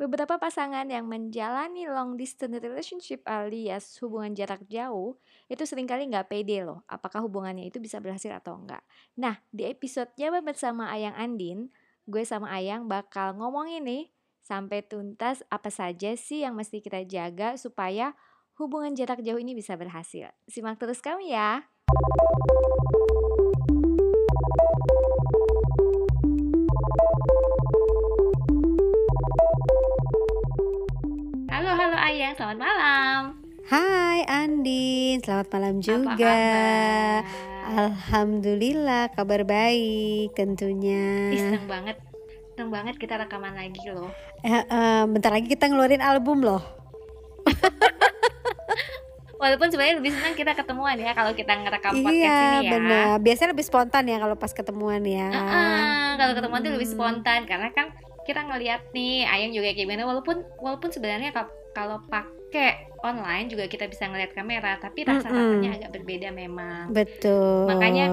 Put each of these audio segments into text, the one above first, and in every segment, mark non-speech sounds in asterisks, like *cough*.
Beberapa pasangan yang menjalani long distance relationship alias hubungan jarak jauh itu sering kali nggak pede loh apakah hubungannya itu bisa berhasil atau enggak. Nah di episode Jawab bersama Ayang Andin, gue sama Ayang bakal ngomongin nih sampai tuntas apa saja sih yang mesti kita jaga supaya hubungan jarak jauh ini bisa berhasil. Simak terus kami ya. Ayang, selamat malam. Hai Andin, selamat malam juga. Alhamdulillah kabar baik tentunya. seneng banget, seneng banget kita rekaman lagi loh. Eh, eh, bentar lagi kita ngeluarin album loh. *laughs* Walaupun sebenarnya lebih senang kita ketemuan ya kalau kita ngerekam podcast Iya ini ya. benar. Biasanya lebih spontan ya kalau pas ketemuan ya. Heeh, kalau ketemuan tuh lebih Hmm. spontan karena kan kita ngeliat nih Ayang juga kayak gimana walaupun walaupun sebenarnya kalau pakai online juga kita bisa ngeliat kamera tapi rasa rasanya agak berbeda memang. Betul. Makanya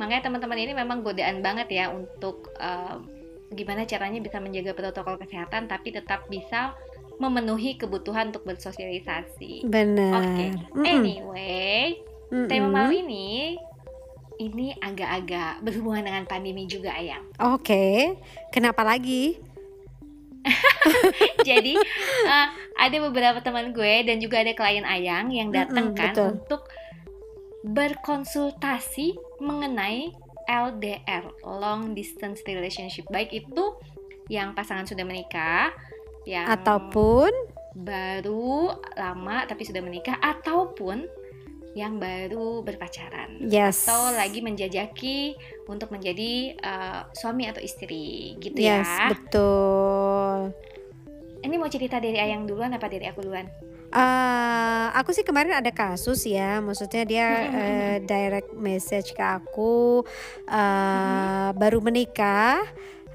Makanya teman-teman ini memang godaan banget ya untuk eh, gimana caranya bisa menjaga protokol kesehatan tapi tetap bisa memenuhi kebutuhan untuk bersosialisasi. benar. Oke, Mm-mm. anyway, tema Mm-mm. malam ini ini agak-agak berhubungan dengan pandemi juga, Ayang. Oke, kenapa lagi? *laughs* Jadi eh, ada beberapa teman gue dan juga ada klien Ayang yang datang Mm-mm, kan betul. untuk berkonsultasi mengenai LDR (Long Distance Relationship) baik itu yang pasangan sudah menikah, yang Ataupun baru lama tapi sudah menikah ataupun yang baru berpacaran yes. atau lagi menjajaki untuk menjadi eh, suami atau istri gitu Yes, ya. betul. Ini mau cerita dari Ayang duluan apa dari aku duluan? Eh, aku sih kemarin ada kasus ya, maksudnya dia eh, direct message ke aku eh, baru menikah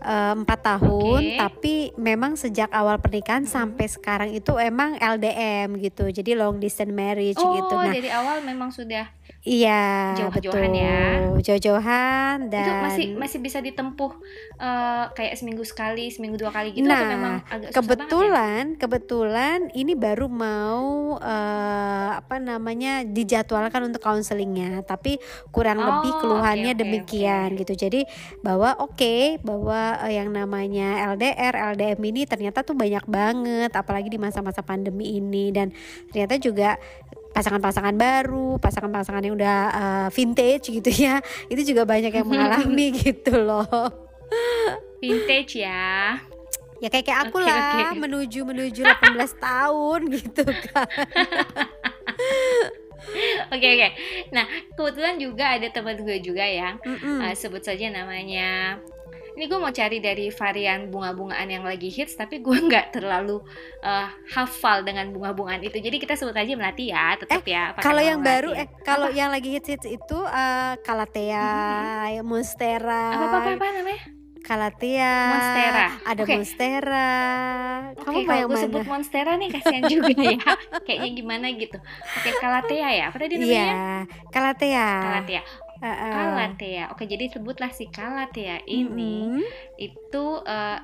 empat tahun, Oke. tapi memang sejak awal pernikahan Mhm. sampai sekarang itu emang LDM gitu, jadi long distance marriage Oh, gitu. Nah, dari awal memang sudah iya Jauh-jauhan ya. jauh-jauhan dan itu masih masih bisa ditempuh eh, kayak seminggu sekali, seminggu dua kali gitu atau Nah, memang agak susah banget ya? Kebetulan, kebetulan ini baru mau eh, apa namanya dijadwalkan untuk counselingnya, tapi kurang Oh, lebih keluhannya oke, demikian oke. gitu. Jadi bahwa oke, bahwa eh, yang namanya LDR, LDM ini ternyata tuh banyak banget, apalagi di masa-masa pandemi ini dan ternyata juga pasangan-pasangan baru, pasangan-pasangan yang udah eh, vintage gitu ya, itu juga banyak yang mengalami *laughs* gitu loh. Vintage ya. Ya kayak kayak aku lah oke. menuju menuju 18 *laughs* tahun gitu kan. *laughs* Oke oke. Nah kebetulan juga ada teman gue juga yang Mm-mm. eh, sebut saja namanya. Ini gue mau cari dari varian bunga-bungaan yang lagi hits, tapi gue *laughs* nggak terlalu eh, hafal dengan bunga-bungaan itu. Jadi kita sebut aja melati ya, tetap ya. pakai Kalau yang baru melati ya. eh kalau yang lagi hits hits itu eh, Calathea, Monstera, apa apa apa, apa namanya? Calathea, Monstera. ada Oke. Monstera. Oke, Kamu mau kalau gue sebut Monstera nih kasihan *laughs* juga ya. Kayaknya gimana gitu. Oke, Calathea ya. Apa tadi namanya? Iya, Calathea. Calathea. Heeh. Calathea. Oke, jadi sebutlah si Calathea ini Mm-mm. itu eh,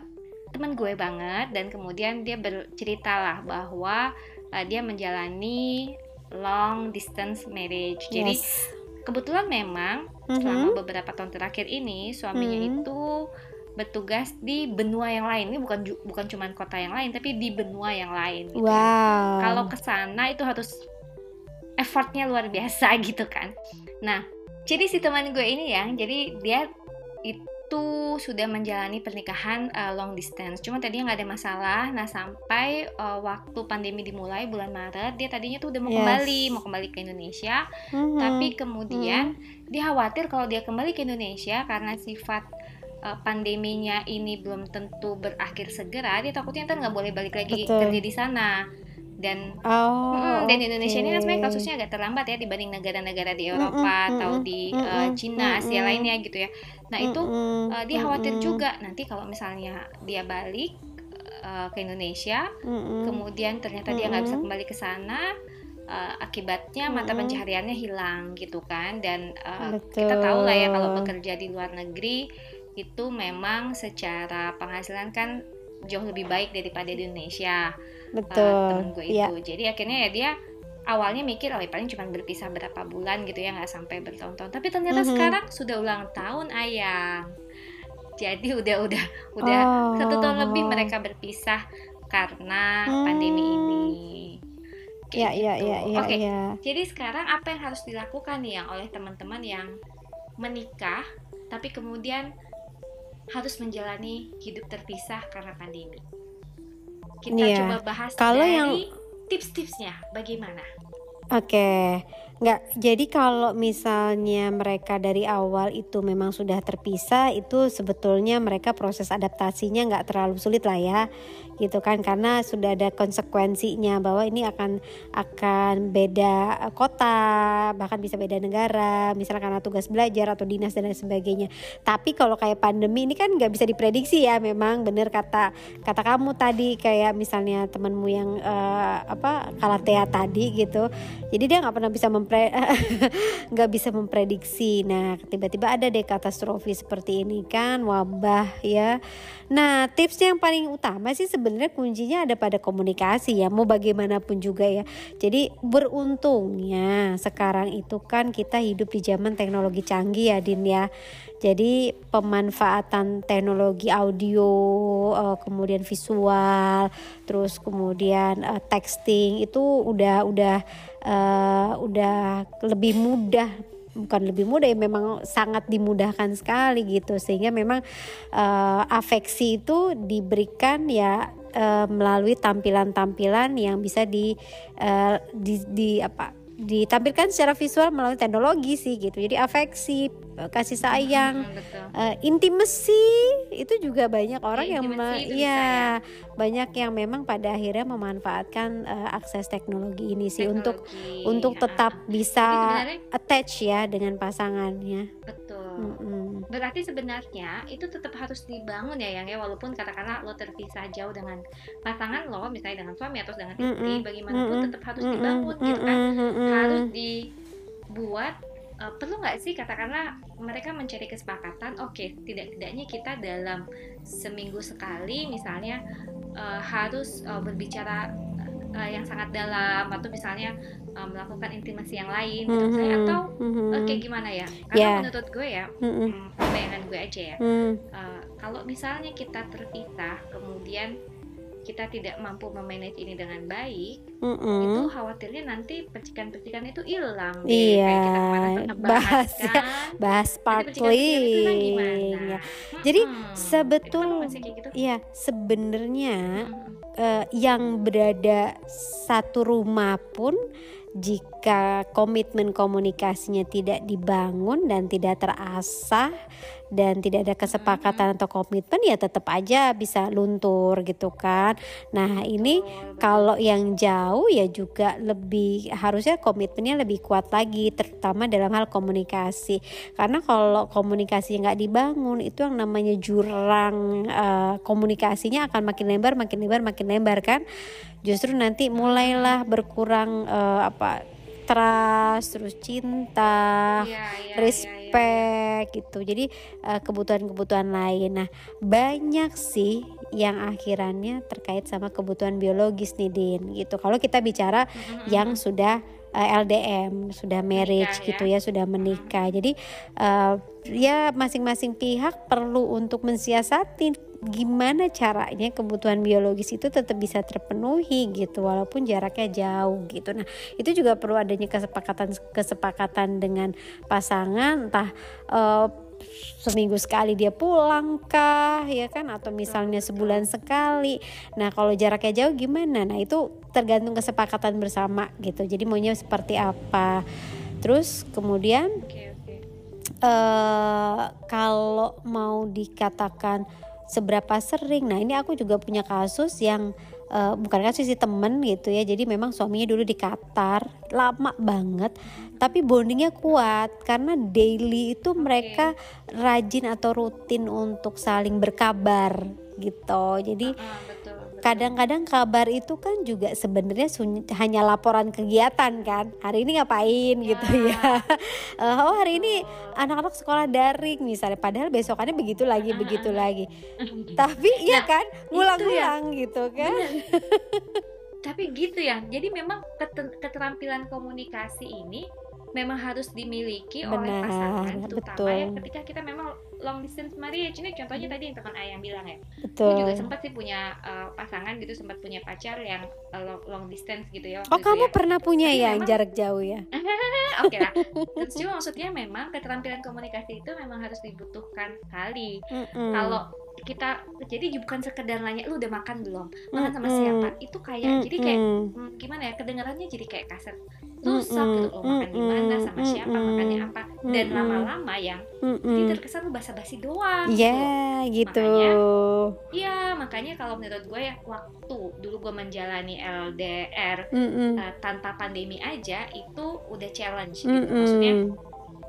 teman gue banget dan kemudian dia bercerita lah bahwa eh, dia menjalani long distance marriage. Jadi Yes. kebetulan memang Mhm. selama beberapa tahun terakhir ini suaminya Mhm. itu bertugas di benua yang lain. Ini bukan bukan cuma kota yang lain tapi di benua yang lain gitu ya. Wow. Kalau ke sana itu harus effortnya luar biasa *laughs* gitu kan. Nah, jadi si teman gue ini ya, jadi dia itu sudah menjalani pernikahan uh, long distance. Cuma tadinya nggak ada masalah. Nah, sampai uh, waktu pandemi dimulai bulan Maret, dia tadinya tuh udah mau Yes. kembali, mau kembali ke Indonesia. Mhm. Tapi kemudian dia khawatir kalau dia kembali ke Indonesia karena sifat uh, pandeminya ini belum tentu berakhir segera, dia takutnya ntar nggak boleh balik lagi Betul. kerja di sana. Dan Oh. Mm, dan Indonesia ini kan sebenarnya kasusnya agak terlambat ya dibanding negara-negara di Mm, Eropa mm, atau mm, di mm, uh, mm, Cina, mm, Asia mm. lainnya gitu ya. Nah itu Mm-mm, uh, dia khawatir juga nanti kalau misalnya dia balik uh, ke Indonesia, mm-mm. kemudian ternyata dia nggak bisa kembali ke sana, uh, akibatnya mata pencahariannya hilang gitu kan. Dan uh, Betul. kita tahu lah ya kalau bekerja di luar negeri itu memang secara penghasilan kan jauh lebih baik daripada di Indonesia betul uh, temen gue itu ya. jadi akhirnya ya dia awalnya mikir oh ya paling cuma berpisah berapa bulan gitu ya nggak sampai bertahun-tahun tapi ternyata Mhm. sekarang sudah ulang tahun ayang jadi udah udah udah Oh. satu tahun lebih mereka berpisah karena Hmm. pandemi ini ya Kayak ya gitu. ya ya oke ya jadi sekarang apa yang harus dilakukan nih yang oleh teman-teman yang menikah tapi kemudian harus menjalani hidup terpisah karena pandemi kita Iya. coba bahas Kalau dari yang- tips-tipsnya bagaimana Oke, nggak. Jadi kalau misalnya mereka dari awal itu memang sudah terpisah, itu sebetulnya mereka proses adaptasinya nggak terlalu sulit lah ya, gitu kan? Karena sudah ada konsekuensinya bahwa ini akan akan beda eh, kota, bahkan bisa beda negara, misalnya karena tugas belajar atau dinas dan lain sebagainya. Tapi kalau kayak pandemi ini kan nggak bisa diprediksi ya, memang bener kata kata kamu tadi kayak misalnya temanmu yang eh, apa kalatea tadi gitu jadi dia nggak pernah bisa mempre *laughs* nggak bisa memprediksi. Nah tiba-tiba ada deh katastrofi seperti ini kan wabah ya. Nah tipsnya yang paling utama sih sebenarnya kuncinya ada pada komunikasi ya mau bagaimanapun juga ya. Jadi beruntungnya sekarang itu kan kita hidup di zaman teknologi canggih ya Din ya jadi pemanfaatan teknologi audio, eh, kemudian visual, terus kemudian eh, texting itu udah udah eh, udah lebih mudah. Bukan lebih mudah ya memang sangat dimudahkan sekali gitu. Sehingga memang eh, afeksi itu diberikan ya eh, melalui tampilan-tampilan yang bisa di, eh, di di apa ditampilkan secara visual melalui teknologi sih gitu jadi afeksi eh, kasih sayang Hmm, uh, intimacy itu juga banyak orang Ya, yang bisa ya, ya. banyak yang memang pada akhirnya memanfaatkan uh, akses teknologi ini sih untuk Teknologi. untuk Ah, tetap bisa Jadi attach ya dengan pasangannya. betul Berarti sebenarnya itu tetap harus dibangun ya yang ya? Walaupun katakanlah lo terpisah jauh dengan pasangan lo misalnya dengan suami atau dengan istri Mm-mm. bagaimanapun Mm-mm. tetap harus dibangun gitu kan? Harus dibuat eh, perlu nggak sih katakanlah mereka mencari kesepakatan oke tidak-tidaknya kita dalam seminggu sekali misalnya eh, harus eh, berbicara eh, yang sangat dalam atau misalnya eh, melakukan intimasi yang lain gitu Mhm. misalnya. atau eh, kayak gimana ya karena Ya. menurut gue ya Mm-mm. hmm, bayangan gue aja ya Mm. Eh, kalau misalnya kita terpisah kemudian kita tidak mampu memanage ini dengan baik Mm-mm. itu khawatirnya nanti percikan-percikan itu hilang. Iya, kita pernah bahas *laughs* bahas ya. kan bahas sparkling ya. Jadi, Mm-mm. sebetul- Itu masih kayak gitu Iya, sebenarnya Mm-mm. eh, yang berada satu rumah pun jika komitmen komunikasinya tidak dibangun dan tidak terasah dan tidak ada kesepakatan atau komitmen ya tetap aja bisa luntur gitu kan. Nah, ini kalau yang jauh ya juga lebih harusnya komitmennya lebih kuat lagi terutama dalam hal komunikasi. Karena kalau komunikasi nggak dibangun itu yang namanya jurang eh, komunikasinya akan makin lebar makin lebar makin lebar kan. Justru nanti mulailah berkurang eh, apa trust terus cinta Iya, iya, iya, respect gitu. Jadi eh, kebutuhan-kebutuhan lain. Nah banyak sih yang akhirannya terkait sama kebutuhan biologis nih Din gitu. Kalau kita bicara Mm-mm. yang sudah eh, LDM sudah marriage Menikah, gitu ya sudah menikah. Jadi eh, ya masing-masing pihak perlu untuk mensiasati gimana caranya kebutuhan biologis itu tetap bisa terpenuhi gitu walaupun jaraknya jauh gitu. Nah itu juga perlu adanya kesepakatan kesepakatan dengan pasangan. Entah eh, seminggu sekali dia pulang kah ya kan? Atau misalnya sebulan sekali. Nah kalau jaraknya jauh gimana? Nah itu tergantung kesepakatan bersama gitu. Jadi maunya seperti apa? Terus kemudian eh kalau mau dikatakan seberapa sering. Nah ini aku juga punya kasus yang eh, bukan kasus sih temen gitu ya. Jadi memang suaminya dulu di Qatar lama banget. Tapi bondingnya kuat karena daily itu mereka rajin atau rutin untuk saling berkabar gitu. Jadi betul, betul. Kadang-kadang kabar itu kan juga sebenarnya hanya laporan kegiatan kan. Hari ini ngapain ya. gitu ya. Uh, *laughs* oh hari ini anak-anak sekolah daring misalnya. Padahal besokannya begitu lagi begitu lagi. *laughs* Tapi iya nah, kan ngulang-ngulang ya. gitu kan. *laughs* Tapi gitu ya. Jadi memang keterampilan komunikasi ini memang harus dimiliki Benar, oleh pasangan terutama ya ketika kita memang long distance marriage ini contohnya tadi yang teman ayah bilang ya betul. juga sempat sih punya uh, pasangan gitu sempat punya pacar yang uh, long, long distance gitu ya oh kamu ya. pernah punya Tapi ya memang, jarak jauh ya *laughs* oke okay lah *laughs* terus juga maksudnya memang keterampilan komunikasi itu memang harus dibutuhkan sekali mm -mm. kalau kita jadi bukan sekedar nanya lu udah makan belum? Makan sama siapa? Itu kayak mm -hmm. jadi kayak hmm, gimana ya kedengarannya jadi kayak kaset. Rusak gitu lo makan di mana sama siapa makannya apa. Dan lama-lama yang jadi terkesan lu basa-basi doang ya yeah, gitu. Iya makanya kalau menurut gue ya waktu dulu gue menjalani LDR mm -hmm. uh, tanpa pandemi aja itu udah challenge gitu. Maksudnya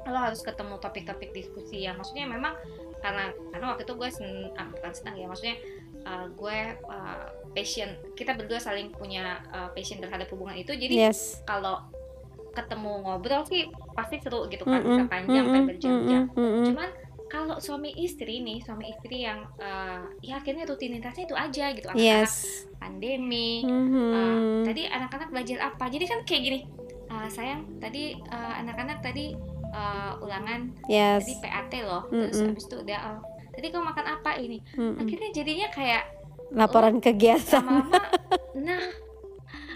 lo harus ketemu topik-topik diskusi yang maksudnya memang karena karena waktu itu gue sen, ah, bukan senang ya maksudnya uh, gue uh, passion kita berdua saling punya uh, passion terhadap hubungan itu jadi yes. kalau ketemu ngobrol sih pasti seru gitu kan mm -hmm. bisa panjang mm -hmm. berjam-jam mm -hmm. cuman kalau suami istri nih suami istri yang uh, ya akhirnya rutinitasnya itu aja gitu anak-anak yes. pandemi mm -hmm. uh, tadi anak-anak belajar apa jadi kan kayak gini uh, sayang tadi anak-anak uh, tadi uh, ulangan yes. tadi PAT loh mm -mm. terus habis itu udah oh, tadi kau makan apa ini mm -mm. akhirnya jadinya kayak laporan oh, kegiatan lama *laughs* nah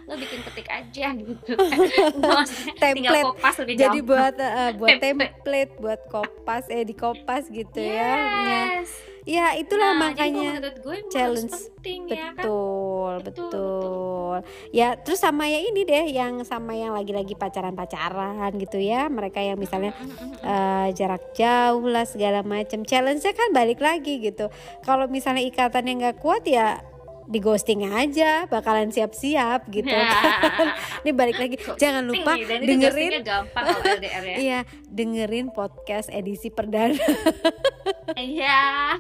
lo bikin petik aja *laughs* gitu kan. *laughs* template kopas lebih jadi buat uh, buat template buat kopas eh di kopas gitu ya. yes. ya itulah nah, makanya gue challenge penting, betul, ya kan? betul, betul, betul. Ya terus sama ya ini deh yang sama yang lagi-lagi pacaran-pacaran gitu ya. Mereka yang misalnya uh, jarak jauh lah segala macam. Challenge-nya kan balik lagi gitu. Kalau misalnya ikatan yang nggak kuat ya di ghosting aja bakalan siap-siap gitu kan. *laughs* Ini balik lagi jangan lupa dengerin gampang LDR ya. *laughs* Iya, dengerin podcast edisi perdana. *laughs* Iya.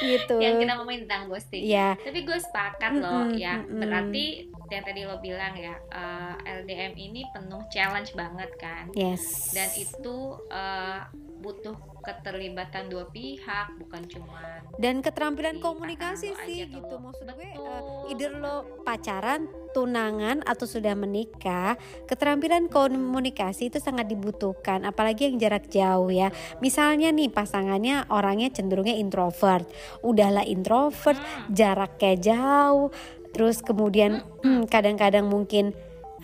gitu. Yang kita ngomongin tentang ghosting. Iya. Tapi gue sepakat loh mm -hmm, ya. Berarti yang tadi lo bilang ya, uh, eh, LDM ini penuh challenge banget kan. Yes. Dan itu uh, butuh keterlibatan dua pihak bukan cuma dan keterampilan komunikasi sih gitu. Lo. maksud gue uh, either lo pacaran tunangan atau sudah menikah keterampilan komunikasi itu sangat dibutuhkan apalagi yang jarak jauh ya. Misalnya nih pasangannya orangnya cenderungnya introvert. Udahlah introvert hmm. jaraknya jauh. Terus kemudian hmm, *clears throat* kadang-kadang mungkin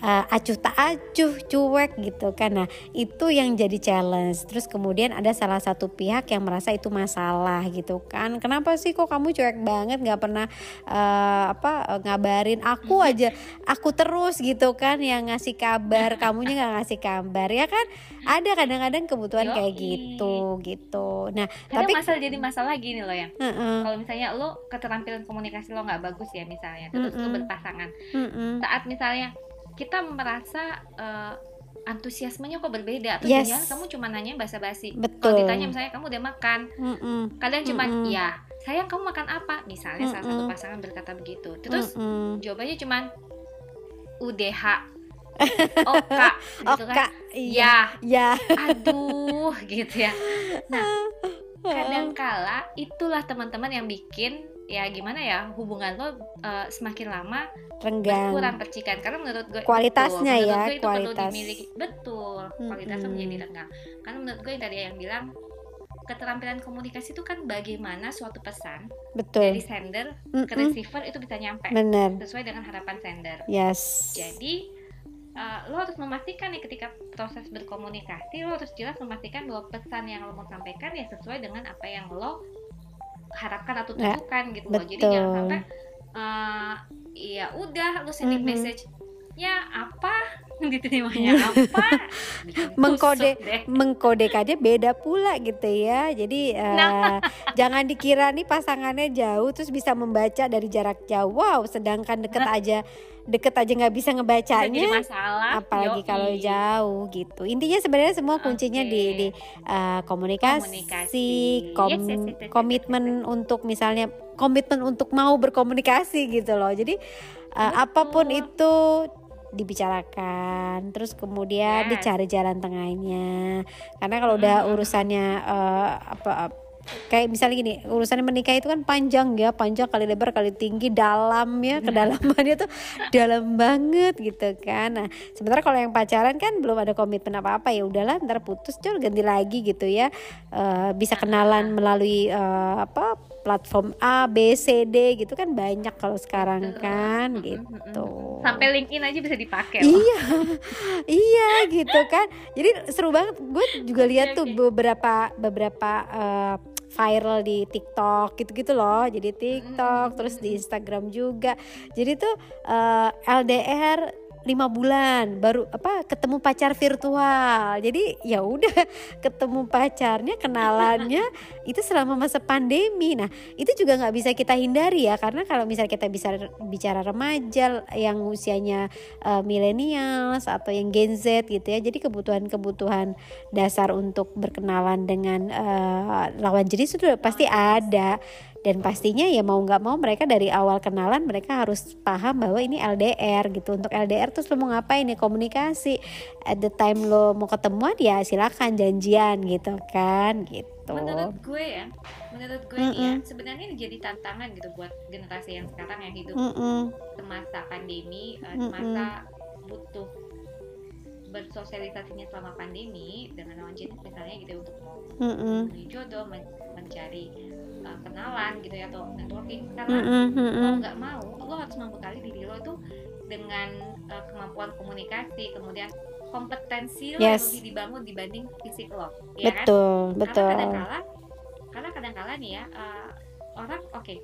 uh, acuh tak acuh cuek gitu kan. Nah itu yang jadi challenge. Terus kemudian ada salah satu pihak yang merasa itu masalah gitu kan. Kenapa sih kok kamu cuek banget? Nggak pernah uh, apa ngabarin aku aja. Aku terus gitu kan yang ngasih kabar. *laughs* Kamunya nggak ngasih kabar ya kan? Ada kadang-kadang kebutuhan Yoi. kayak gitu gitu. Nah Kadang tapi masalah jadi masalah gini loh ya. Uh -uh. kalau misalnya lo keterampilan komunikasi lo nggak bagus ya misalnya terus uh -uh. lo berpasangan. Uh -uh. saat misalnya kita merasa uh, antusiasmenya kok berbeda atau yes. jangan kamu cuma nanya basa-basi kalau ditanya misalnya kamu udah makan mm -mm. kadang cuma mm -mm. ya sayang kamu makan apa misalnya mm -mm. salah satu pasangan berkata begitu terus mm -mm. jawabannya cuma UDH *laughs* Oka gitu Oka, kan iya. ya ya aduh gitu ya nah *laughs* kadangkala itulah teman-teman yang bikin ya gimana ya hubungan lo uh, semakin lama renggang kurang percikan karena menurut gue kualitasnya betul, ya menurut gue itu kualitas perlu dimiliki betul kualitasnya hmm. menjadi renggang karena menurut gue yang tadi yang bilang keterampilan komunikasi itu kan bagaimana suatu pesan betul. dari sender mm -mm. ke receiver itu bisa nyampe Bener. sesuai dengan harapan sender yes jadi uh, lo harus memastikan nih ketika proses berkomunikasi lo harus jelas memastikan bahwa pesan yang lo mau sampaikan ya sesuai dengan apa yang lo harapkan atau ya, tunjukkan gitu loh jadi jangan sampai uh, ya udah lu sending mm -hmm. message ya apa *laughs* diterimanya apa *laughs* mengkode mengkodekannya beda pula gitu ya jadi uh, nah. *laughs* jangan dikira nih pasangannya jauh terus bisa membaca dari jarak jauh wow sedangkan deket nah. aja deket aja nggak bisa ngebacanya masalah, apalagi Yoi. kalau jauh gitu intinya sebenarnya semua kuncinya okay. di, di uh, komunikasi, komunikasi. Kom yes, yes, yes, komitmen yes, yes. untuk misalnya komitmen untuk mau berkomunikasi gitu loh jadi uh, apa pun itu dibicarakan terus kemudian yes. dicari jalan tengahnya. Karena kalau udah urusannya uh, apa kayak misalnya gini urusan menikah itu kan panjang ya panjang kali lebar kali tinggi dalam ya kedalamannya tuh dalam banget gitu kan. Nah sementara kalau yang pacaran kan belum ada komitmen apa apa ya udahlah ntar putus cur ganti lagi gitu ya. Uh, bisa kenalan melalui uh, apa platform A, B, C, D gitu kan banyak kalau sekarang kan gitu. Sampai LinkedIn aja bisa dipakai. Iya, *laughs* iya gitu kan. Jadi seru banget. Gue juga lihat tuh beberapa beberapa uh, viral di TikTok gitu-gitu loh. Jadi TikTok, terus di Instagram juga. Jadi tuh uh, eh, LDR lima bulan baru apa ketemu pacar virtual. Jadi ya udah *laughs* ketemu pacarnya kenalannya *laughs* itu selama masa pandemi. Nah itu juga nggak bisa kita hindari ya karena kalau misalnya kita bisa bicara remaja yang usianya uh, milenials atau yang Gen Z gitu ya. Jadi kebutuhan-kebutuhan dasar untuk berkenalan dengan uh, lawan jenis itu pasti ada dan pastinya ya mau nggak mau mereka dari awal kenalan mereka harus paham bahwa ini LDR gitu untuk LDR terus lo mau ngapain nih komunikasi at the time lo mau ketemuan ya silakan janjian gitu kan gitu menurut gue ya menurut gue mm -mm. ya sebenarnya ini jadi tantangan gitu buat generasi yang sekarang yang hidup mm -mm. semasa pandemi uh, semasa butuh bersosialisasinya selama pandemi dengan lawan jenis misalnya gitu untuk mau mm -mm. jodoh men mencari uh, kenalan gitu ya atau networking karena mm -hmm. mau nggak mau lo harus membekali diri lo itu dengan uh, kemampuan komunikasi kemudian kompetensi lo yes. lebih dibangun dibanding fisik lo ya betul kan? betul karena kadang-kala karena kadang-kala nih ya uh, orang oke okay,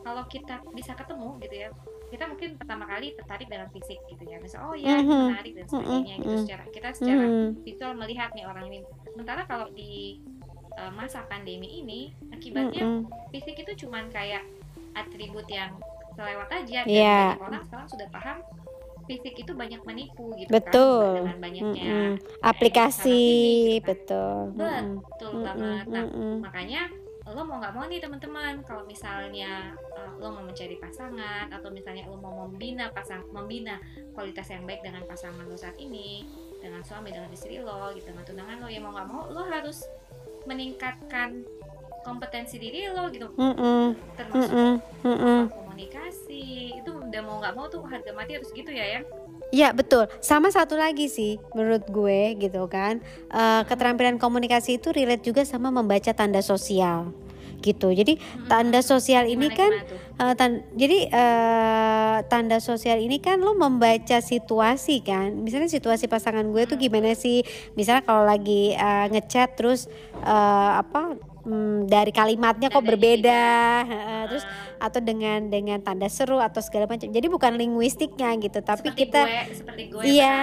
kalau kita bisa ketemu gitu ya kita mungkin pertama kali tertarik dengan fisik gitu ya misal oh ya mm-hmm. menarik dan sebagainya mm-hmm. gitu secara kita secara mm-hmm. visual melihat nih orang ini sementara kalau di uh, masa pandemi ini akibatnya mm -hmm. fisik itu cuman kayak atribut yang selewat aja dan yeah. banyak orang sekarang sudah paham fisik itu banyak menipu gitu kan, betul. kan dengan banyaknya mm -hmm. aplikasi ini, gitu kan. betul betul mm -hmm. banget nah mm -hmm. makanya lo mau nggak mau nih teman-teman kalau misalnya uh, lo mau mencari pasangan atau misalnya lo mau membina pasang membina kualitas yang baik dengan pasangan lo saat ini dengan suami dengan istri lo gitu dengan tunangan lo ya mau nggak mau lo harus meningkatkan kompetensi diri lo gitu mm -mm. termasuk mm -mm. Mm -mm. komunikasi itu udah mau nggak mau tuh harga mati harus gitu ya ya Iya betul. Sama satu lagi sih menurut gue gitu kan. Uh, keterampilan komunikasi itu relate juga sama membaca tanda sosial gitu. Jadi tanda sosial ini kan uh, tan jadi uh, tanda sosial ini kan lo membaca situasi kan. Misalnya situasi pasangan gue tuh gimana sih? Misalnya kalau lagi uh, ngechat terus uh, apa hmm, dari kalimatnya kok berbeda uh, terus atau dengan dengan tanda seru atau segala macam. Jadi bukan linguistiknya gitu tapi seperti kita gue, seperti gue iya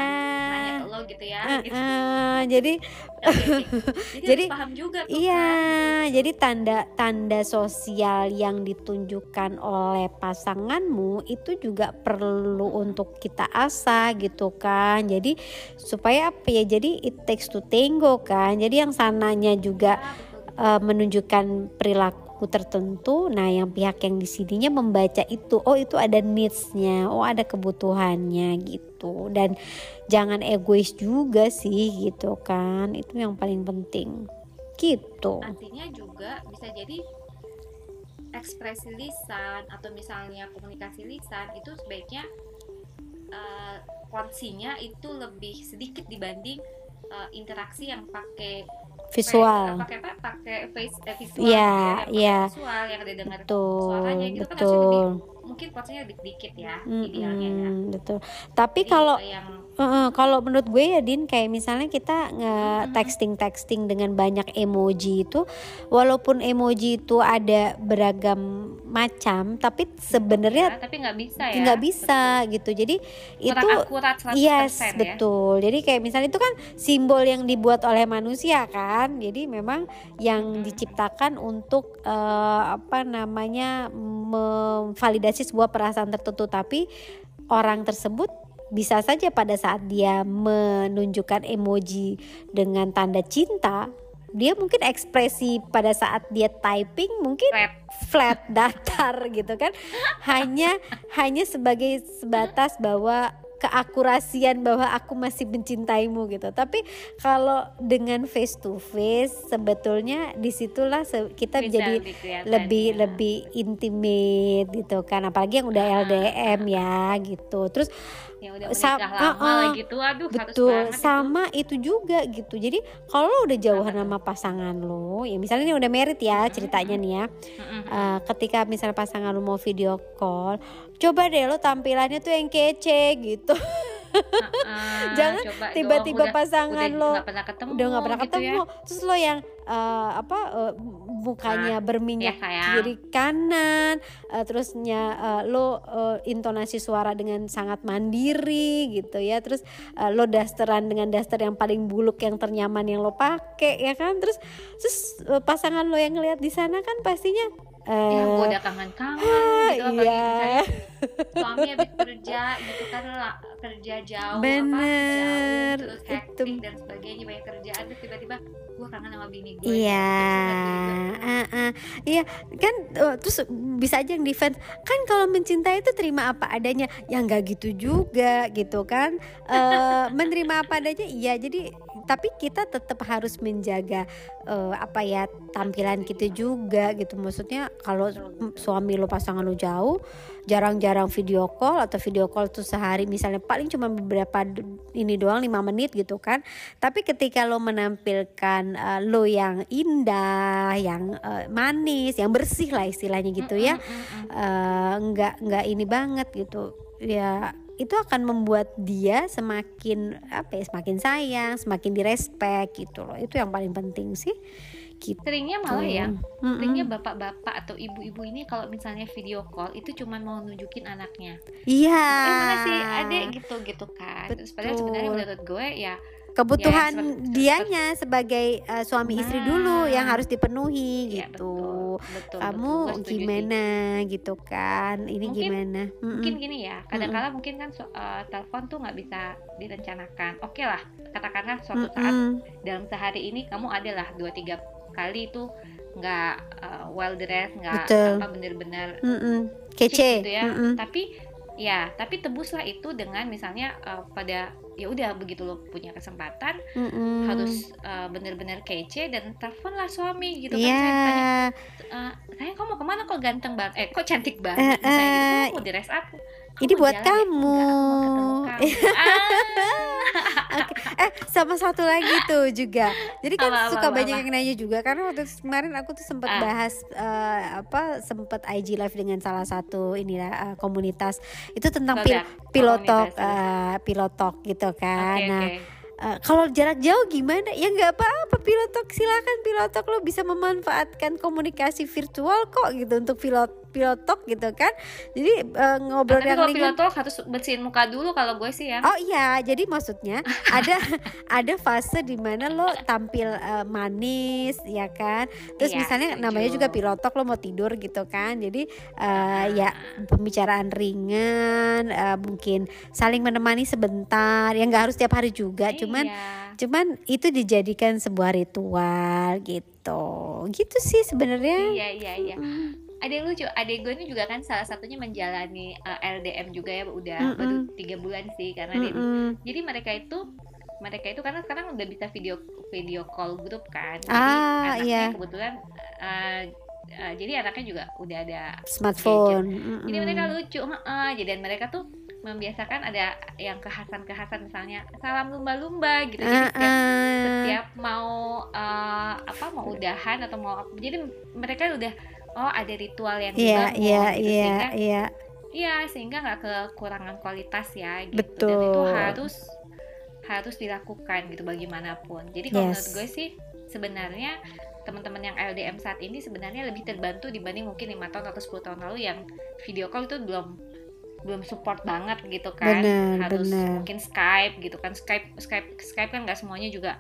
lo gitu ya uh, gitu. Uh, *laughs* jadi jadi, jadi paham juga tuh iya kan, jadi tanda tanda sosial yang ditunjukkan oleh pasanganmu itu juga perlu untuk kita asah gitu kan. Jadi supaya apa ya jadi it takes to tango kan. Jadi yang sananya juga uh, menunjukkan perilaku tertentu. Nah, yang pihak yang di sininya membaca itu, oh itu ada needs-nya, oh ada kebutuhannya gitu. Dan jangan egois juga sih gitu kan. Itu yang paling penting. Gitu. Artinya juga bisa jadi ekspresi lisan atau misalnya komunikasi lisan itu sebaiknya uh, porsinya itu lebih sedikit dibanding uh, interaksi yang pakai visual pakai apa pakai face eh, visual yeah, ya, yeah. visual yang ada dengar betul, suaranya gitu betul. kan lebih, mungkin porsinya lebih sedikit ya hmm, idealnya ya betul tapi kalau yang Uh, kalau menurut gue ya Din kayak misalnya kita nge texting texting dengan banyak emoji itu walaupun emoji itu ada beragam macam tapi sebenarnya Ya, tapi nggak bisa ya. nggak bisa gitu jadi Betul. itu Kurang akurat 100% yes ya. betul jadi kayak misalnya itu kan simbol yang dibuat oleh manusia kan jadi memang yang diciptakan untuk eh, apa namanya memvalidasi sebuah perasaan tertentu tapi orang tersebut bisa saja pada saat dia menunjukkan emoji dengan tanda cinta dia mungkin ekspresi pada saat dia typing mungkin Flat. flat *laughs* datar gitu kan hanya hanya sebagai sebatas bahwa keakurasian bahwa aku masih mencintaimu gitu tapi kalau dengan face to face sebetulnya di situlah kita Bisa jadi lebih ya. lebih intimate gitu kan apalagi yang udah Ah. LDM ya gitu terus yang udah Sa- menikah lama uh-uh. lagi tuh aduh harus Betul, banget itu. sama itu. juga gitu. Jadi kalau lo udah jauhan tuh? sama pasangan lo, ya misalnya ini udah merit ya ceritanya nih ya. Eh, ketika misalnya pasangan lo mau video call, coba deh lo tampilannya tuh yang kece gitu. Heeh, Jangan tiba-tiba pasangan udah lo nggak pernah ketemu udah nggak pernah gitu ya. ketemu, terus lo yang eh, apa eh, mukanya berminyak ya, kiri kanan, eh, terusnya eh, lo eh, intonasi suara dengan sangat mandiri gitu ya, terus eh, lo dasteran dengan daster yang paling buluk yang ternyaman yang lo pakai ya kan, terus terus eh, pasangan lo yang ngeliat di sana kan pastinya ya eh, gue udah kangen-kangen *laughs* gitu iya. suami habis kerja gitu kan kerja jauh Bener, apa jauh terus itu. hektik dan sebagainya banyak kerjaan terus tiba-tiba gue kangen sama bini gue Iya, ah, iya kan eh, terus bisa aja yang defense kan kalau mencintai itu terima apa adanya, ya nggak gitu juga gitu kan, Eh, *laughs* menerima apa adanya, iya jadi tapi kita tetap harus menjaga eh, apa ya tampilan kita juga gitu. Maksudnya kalau suami lo pasangan lo jauh jarang-jarang video call atau video call tuh sehari misalnya paling cuma beberapa ini doang lima menit gitu kan. Tapi ketika lo menampilkan eh, lo yang indah yang eh, manis yang bersih lah istilahnya gitu ya eh, nggak nggak ini banget gitu. Ya itu akan membuat dia semakin apa ya semakin sayang semakin direspek gitu loh. Itu yang paling penting sih gitu seringnya malah ya Mm-mm. seringnya bapak-bapak atau ibu-ibu ini kalau misalnya video call itu cuma mau nunjukin anaknya iya eh mana sih adek gitu gitu kan terus padahal sebenarnya Betul. menurut gue ya kebutuhan Ya, seperti- dianya sebagai eh, suami istri dulu yang Nah. harus dipenuhi ya gitu betul betul kamu betul. Setuju sih. gimana gitu kan ini Mungkin- gimana Mm-mm. mungkin gini ya kadang-kala mungkin kan eh, telepon tuh nggak bisa direncanakan oke lah katakanlah suatu saat Mm-mm. dalam sehari ini kamu adalah dua tiga kali itu nggak eh, well dressed nggak apa bener-bener kece gitu ya Mm-mm. tapi ya tapi tebuslah itu dengan misalnya eh, pada ya udah begitu lo punya kesempatan Mm-mm. harus eh, bener-bener kece dan teleponlah suami gitu Iya. kan saya tanya eh, sayang kamu mau ke mana kok ganteng banget eh kok cantik banget Eh, misalnya gitu eh. "Oh, mau di rest up Ini buat jalan ya?" kamu. Enggak. *laughs* Ah. Oke. Eh sama satu lagi tuh juga. Jadi kan Apa, suka apa, banyak apa? yang nanya juga karena waktu kemarin aku tuh sempat Ah. bahas eh, apa sempat IG live dengan salah satu inilah eh, komunitas itu tentang pil Produk, pilotok eh, pilotok gitu kan. Oke, nah, oke. eh, kalau jarak jauh gimana? Ya nggak apa-apa pilotok silakan pilotok lo bisa memanfaatkan komunikasi virtual kok gitu untuk pilot pilotok gitu kan. Jadi eh, ngobrol Tapi yang kalau ringan pilotok harus bersihin muka dulu kalau gue sih ya. Oh iya, jadi maksudnya *laughs* ada ada fase di mana lo tampil eh, manis, ya kan? Terus Iya, misalnya setuju. namanya juga pilotok lo mau tidur gitu kan? Jadi eh, ya pembicaraan ringan, eh, mungkin saling menemani sebentar, ya nggak harus tiap hari juga, cuman Iya. cuman itu dijadikan sebuah ritual gitu, gitu sih sebenarnya. Iya iya iya. Mm. Ada yang lucu, ini juga kan salah satunya menjalani uh, LDM juga ya udah Mm-mm. baru tiga bulan sih karena dia Mm-mm. jadi mereka itu mereka itu karena sekarang udah bisa video video call grup kan jadi Ah, anaknya iya. kebetulan uh, uh, jadi anaknya juga udah ada Smartphone. jadi mereka lucu heeh. jadi dan mereka tuh membiasakan ada yang kekhasan-kekhasan misalnya salam lumba-lumba gitu jadi setiap Ah-ah. setiap mau uh, apa mau udahan atau mau jadi mereka udah oh ada ritual yang Iya, dibangun iya, gitu iya, sehingga iya. iya sehingga nggak kekurangan kualitas ya gitu Betul. dan itu harus harus dilakukan gitu bagaimanapun jadi kalau Yes. menurut gue sih sebenarnya teman-teman yang LDM saat ini sebenarnya lebih terbantu dibanding mungkin lima tahun atau 10 tahun lalu yang video call itu belum belum support banget gitu kan Benar, harus benar. mungkin Skype gitu kan Skype Skype Skype kan nggak semuanya juga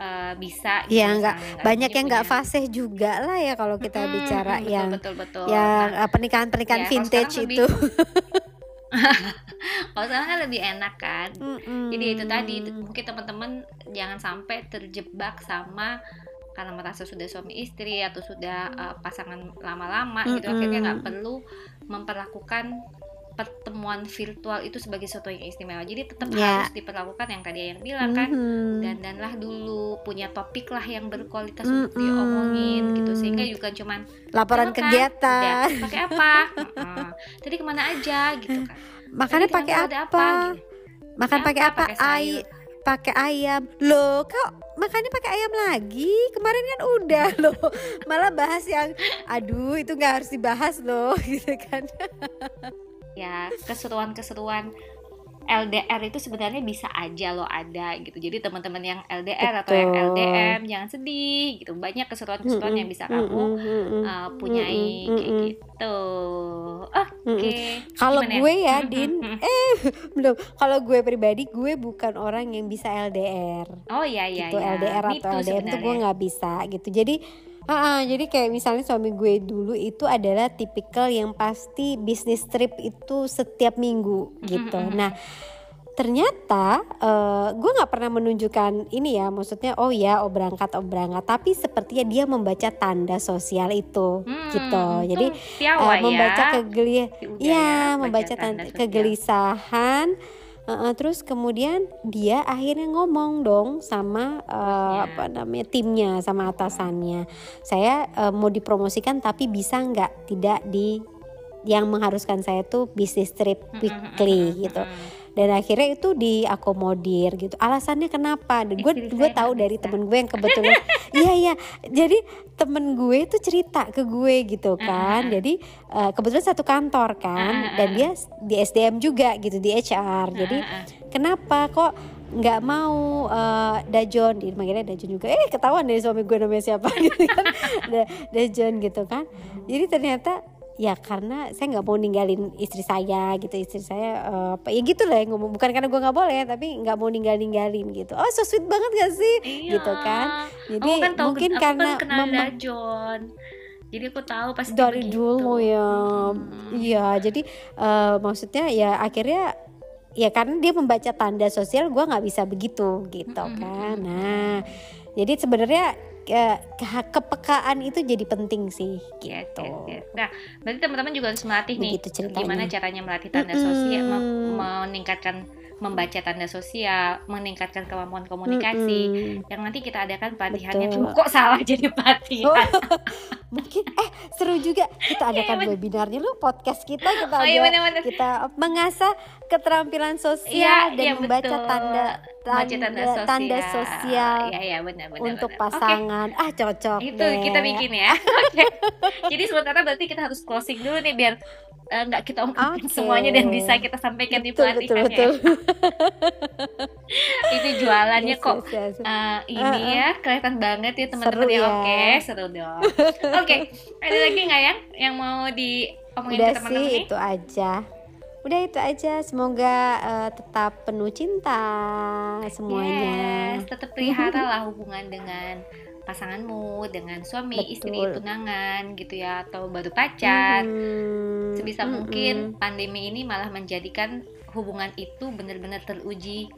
eh, bisa gitu Iya, nggak- banyak yang nggak fasih juga lah ya kalau kita Mm-mm, bicara betul, yang betul betul yang Nah, eh, pernikahan-pernikahan ya, kalau vintage itu. *laughs* kalau sekarang kan lebih enak kan Mm-mm. Jadi itu tadi mungkin teman-teman jangan sampai terjebak sama karena merasa sudah suami istri atau sudah uh, pasangan lama-lama gitu Mm-mm. akhirnya nggak perlu memperlakukan pertemuan virtual itu sebagai sesuatu yang istimewa. Jadi tetap Ya. harus diperlakukan yang tadi yang bilang kan Mhm. dandanlah dulu punya topik lah yang berkualitas Mm-mm. untuk diomongin gitu sehingga juga cuman laporan "Kamu kan kegiatan. pakai apa Heeh. tadi ke mana aja gitu kan Makannya Tadi pakai apa? gitu. Makan pakai apa? Ay, pakai ayam. Loh, kok makannya pakai ayam lagi? Kemarin kan udah *laughs* loh. Malah bahas yang aduh itu nggak harus dibahas loh *laughs* gitu kan. *laughs* ya keseruan-keseruan LDR itu sebenarnya bisa aja loh ada gitu. Jadi teman-teman yang LDR atau yang Betul. LDM jangan sedih gitu. Banyak keseruan-keseruan yang bisa kamu uh, punyai kayak gitu. Oke. Kalau Gimana ya? gue ya, Din, eh *laughs* belum. Kalau gue pribadi, gue bukan orang yang bisa LDR. Oh iya iya gitu iya. LDR atau LDM tuh gue nggak bisa gitu jadi ah, ah, jadi kayak misalnya suami gue dulu itu adalah tipikal yang pasti bisnis trip itu setiap minggu gitu Mm-mm. nah ternyata eh, gue nggak pernah menunjukkan ini ya maksudnya oh ya oh berangkat oh berangkat tapi sepertinya dia membaca tanda sosial itu Hmm, gitu jadi eh, membaca ya. kegeli Si Uda ya baca membaca tanda tanda sosial. kegelisahan Uh, uh, terus kemudian dia akhirnya ngomong dong sama uh, apa namanya timnya sama atasannya. Saya uh, mau dipromosikan tapi bisa nggak tidak di yang mengharuskan saya tuh bisnis trip weekly gitu. Dan akhirnya itu diakomodir gitu. Alasannya kenapa? Dan gue *laughs* gue tahu dari temen gue yang kebetulan *laughs* iya iya. Jadi temen gue itu cerita ke gue gitu Ah, kan. jadi uh, kebetulan satu kantor Ah, kan. Ah, dan ah. dia di SDM juga gitu di HR jadi Ah, ah, ah. kenapa kok nggak mau uh, Dajon? Di manggilnya Dajon juga eh ketahuan deh suami gue namanya siapa? *laughs* Gitu kan. Da- Dajon gitu kan. Jadi ternyata ya karena saya nggak mau ninggalin istri saya gitu istri saya apa ya gitu lah yang ngomong bukan karena gue nggak boleh tapi nggak mau ninggal ninggalin gitu oh so sweet banget gak sih Iya. gitu kan jadi Aku kan tahu mungkin aku karena kan kenal mem- Dajon. Jadi aku tahu pasti dari begitu. dulu ya Hmm. iya jadi eh, maksudnya ya akhirnya ya karena dia membaca tanda sosial gua nggak bisa begitu gitu Mm-mm, kan mm-mm. nah jadi sebenarnya ke- ke- kepekaan itu jadi penting sih Yes, gitu yes, yes. Nah, berarti teman-teman juga harus melatih nih Begitu ceritanya. gimana caranya melatih tanda Mm-mm. sosial, mem- meningkatkan membaca tanda sosial, meningkatkan kemampuan komunikasi. Mm-mm. Yang nanti kita adakan pelatihannya Betul. tuh kok salah jadi pelatihan. Oh, *laughs* mungkin eh seru juga kita adakan bener. webinarnya lu podcast kita kita Oh iya ada benar-benar. kita mengasah keterampilan sosial Iya, dan iya, membaca betul. tanda tanda, tanda sosial. tanda sosial Iya, iya benar-benar. untuk benar. Pasangan ah cocok Itu deh. kita bikin ya. *laughs* Oke. Jadi sementara berarti kita harus closing dulu nih biar eh, nggak kita omongin Oke. semuanya dan bisa kita sampaikan di betul pelatihannya. betul *laughs* Itu jualannya Yes, kok yes, yes. Eh, ini Uh-uh. ya kelihatan banget ya teman-teman ya. ya. Oke, seru dong. *laughs* Oke, ada lagi nggak yang yang mau diomongin udah ke teman-teman sih nih? itu aja udah itu aja semoga eh, tetap penuh cinta semuanya Yes, tetap pelihara lah hubungan dengan pasanganmu, dengan suami, istri, Betul. tunangan gitu ya, atau baru pacar. Mhm, Sebisa mhm. mungkin pandemi ini malah menjadikan hubungan itu benar-benar teruji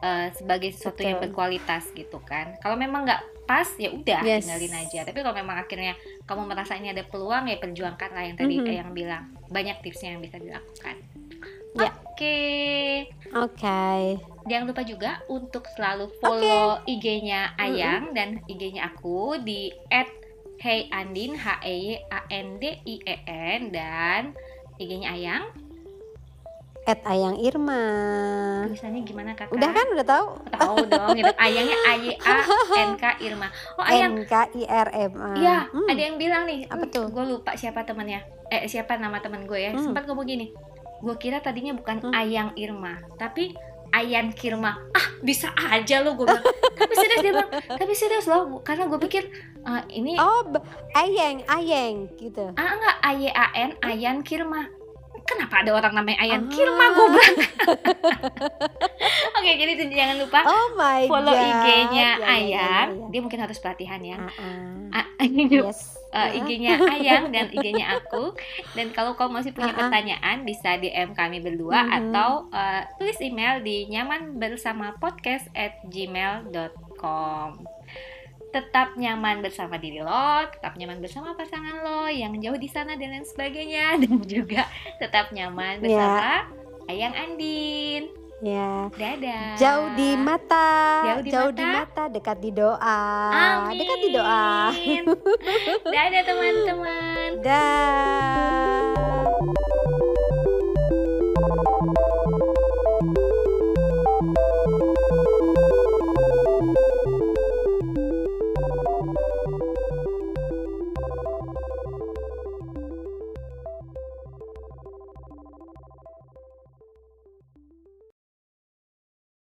eh, sebagai sesuatu yang Betul. berkualitas gitu kan. Kalau memang nggak pas ya udah Yes. tinggalin aja. Tapi kalau memang akhirnya kamu merasa ini ada peluang ya perjuangkan lah yang tadi Mhm. eh, yang bilang. Banyak tipsnya yang bisa dilakukan. Ya. Oke. oke Jangan lupa juga untuk selalu follow IG-nya Ayang dan IG-nya aku di @heyandin H E Y A N D I E N dan IG-nya Ayang. at ayang Irma Tulisannya gimana kakak? udah kan udah tahu Tahu dong, gitu. Ayangnya A Y A N K Irma. Oh Ayang, N K I R M A Iya, Hmm, ada yang bilang nih, Apa tuh? Gue lupa siapa temannya. Eh, siapa nama teman gue ya? Hmm. Sempat ngomong gini. Gue kira tadinya bukan Hmm. Ayang Irma tapi Ayan Kirma ah bisa aja lo gue bilang tapi serius dia bilang tapi serius loh karena gue pikir "Ah, ini Oh, Ayeng, Ayeng gitu. ah enggak A Y A N Ayan Kirma kenapa ada orang namanya Ayan Ah. Kirma *laughs* oke jadi tuh jangan lupa Oh my follow. IG-nya Ya, ya, ya, Ayang ya, ya. dia mungkin harus pelatihan ya ah. Ah, *laughs* Yes. uh. IG-nya Ayang dan IG-nya aku. Dan kalau kau masih punya Ah, ah. pertanyaan bisa DM kami berdua Mhm. atau uh, tulis email di nyaman bersama podcast at gmail.com. Tetap nyaman bersama diri lo, tetap nyaman bersama pasangan lo yang jauh di sana dan lain sebagainya *laughs* dan juga tetap nyaman Ya. bersama Ayang Andin. Ya. Dadah. Jauh di mata, Jauh di mata. mata, dekat di doa. Amin. Dekat di doa. *laughs* Dadah teman-teman. Dah.